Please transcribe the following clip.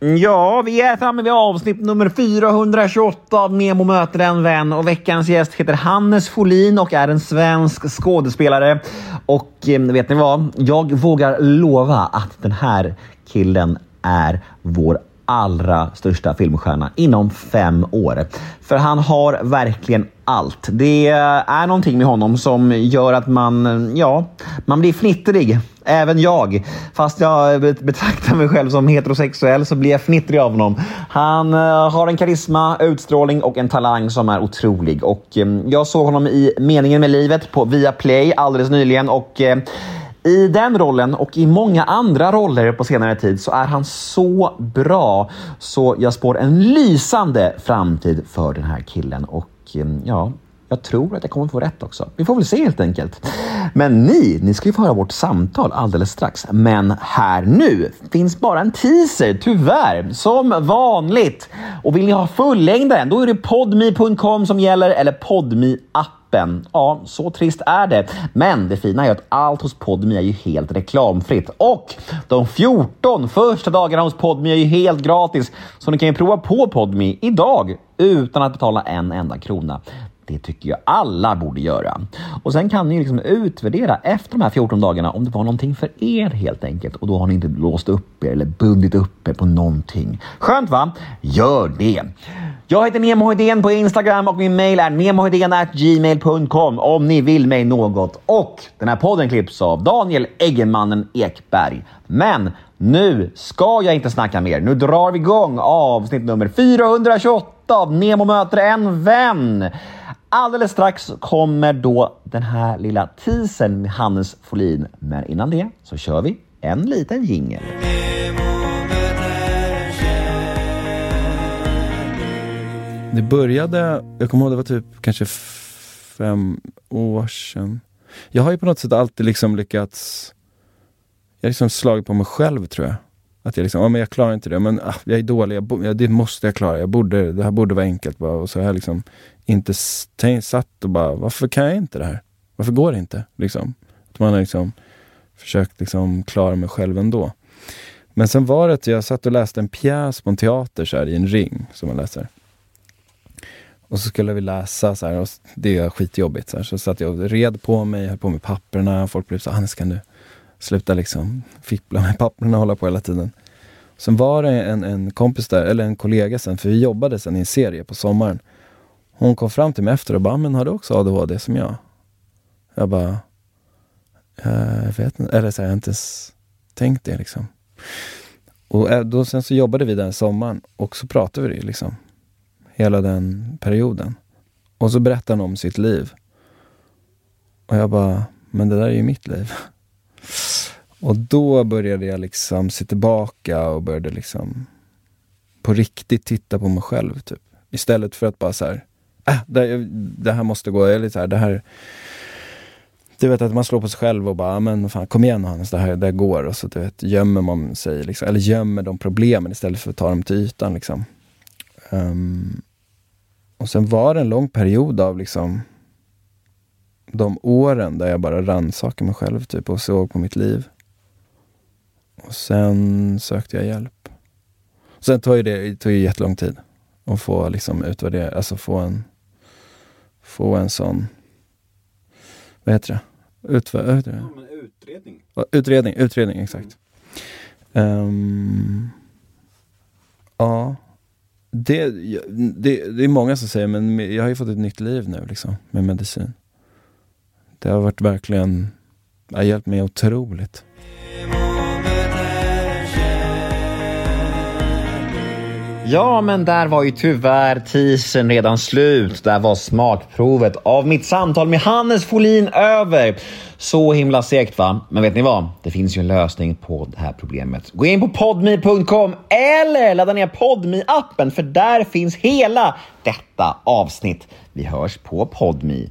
Ja, vi är framme vid avsnitt nummer 428 av Nemo möter en vän och veckans gäst heter Hannes Folin och är en svensk skådespelare. Och eh, vet ni vad? Jag vågar lova att den här killen är vår allra största filmstjärna inom fem år. För han har verkligen allt. Det är någonting med honom som gör att man, ja, man blir fnittrig. Även jag. Fast jag betraktar mig själv som heterosexuell så blir jag fnittrig av honom. Han eh, har en karisma, utstrålning och en talang som är otrolig. Och mm, Jag såg honom i Meningen med livet på Viaplay alldeles nyligen. och eh, i den rollen och i många andra roller på senare tid så är han så bra så jag spår en lysande framtid för den här killen. Och mm, ja, jag tror att jag kommer få rätt också. Vi får väl se helt enkelt. Men ni, ni ska ju få höra vårt samtal alldeles strax. Men här nu finns bara en teaser, tyvärr, som vanligt. Och vill ni ha fullängdaren, då är det podme.com som gäller eller podme app appen. Ja, så trist är det. Men det fina är att allt hos Podmi är ju helt reklamfritt. Och de 14 första dagarna hos Podmi är ju helt gratis. Så ni kan ju prova på Podmi idag utan att betala en enda krona. Det tycker jag alla borde göra. Och sen kan ni liksom utvärdera efter de här 14 dagarna om det var någonting för er helt enkelt. Och då har ni inte låst upp er eller bundit upp er på någonting. Skönt va? Gör det! Jag heter Nemo Hedén på Instagram och min mail är gmail.com om ni vill mig något. Och den här podden klipps av Daniel Eggenmannen Ekberg. Men nu ska jag inte snacka mer. Nu drar vi igång avsnitt nummer 428 av Nemo möter en vän. Alldeles strax kommer då den här lilla teasern med Hannes Folin. Men innan det så kör vi en liten jingel. Det började, jag kommer ihåg det var typ kanske fem år sedan. Jag har ju på något sätt alltid liksom lyckats, jag har liksom slagit på mig själv tror jag. Att jag liksom, ja men jag klarar inte det, men ah, jag är dålig, jag, ja, det måste jag klara. Jag borde, det här borde vara enkelt bara. Och så har jag liksom inte tänkt, satt och bara, varför kan jag inte det här? Varför går det inte? Liksom. Att man har liksom försökt liksom klara mig själv ändå. Men sen var det att jag satt och läste en pjäs på en teater så här, i en ring som man läser. Och så skulle vi läsa så här, och det är skitjobbigt. Så, här. så satt jag och red på mig, höll på med papperna. Folk blev så ah, Hannes kan du sluta liksom fippla med papperna och hålla på hela tiden. Sen var det en, en kompis där, eller en kollega sen, för vi jobbade sen i en serie på sommaren. Hon kom fram till mig efter och bara, men har du också ADHD som jag? Jag bara, eh, jag vet inte, eller så här, jag har inte ens tänkt det liksom. Och eh, då, sen så jobbade vi den sommaren och så pratade vi det liksom hela den perioden. Och så berättade han om sitt liv. Och jag bara, men det där är ju mitt liv. Och då började jag liksom se tillbaka och började liksom på riktigt titta på mig själv. Typ. Istället för att bara så här, äh, det, det här måste gå, eller så här, det här du vet att man slår på sig själv och bara, ah, men fan kom igen Hannes, det här, det här går. Och så du vet, gömmer man sig, liksom, eller gömmer de problemen istället för att ta dem till ytan. Liksom. Um, och sen var det en lång period av liksom de åren där jag bara rannsakade mig själv typ och såg på mitt liv. Och sen sökte jag hjälp. Sen tog det, det tog ju jättelång tid att få liksom utvärdera, alltså få en, få en sån, vad heter det? Heter det? Ja, utredning. Utredning, utredning, exakt. Mm. Um, ja, det, det, det är många som säger, men jag har ju fått ett nytt liv nu liksom, med medicin. Det har varit verkligen, det har hjälpt mig otroligt. Ja, men där var ju tyvärr teasern redan slut. Där var smakprovet av mitt samtal med Hannes Folin över. Så himla segt va? Men vet ni vad? Det finns ju en lösning på det här problemet. Gå in på podme.com eller ladda ner podme appen för där finns hela detta avsnitt. Vi hörs på podme.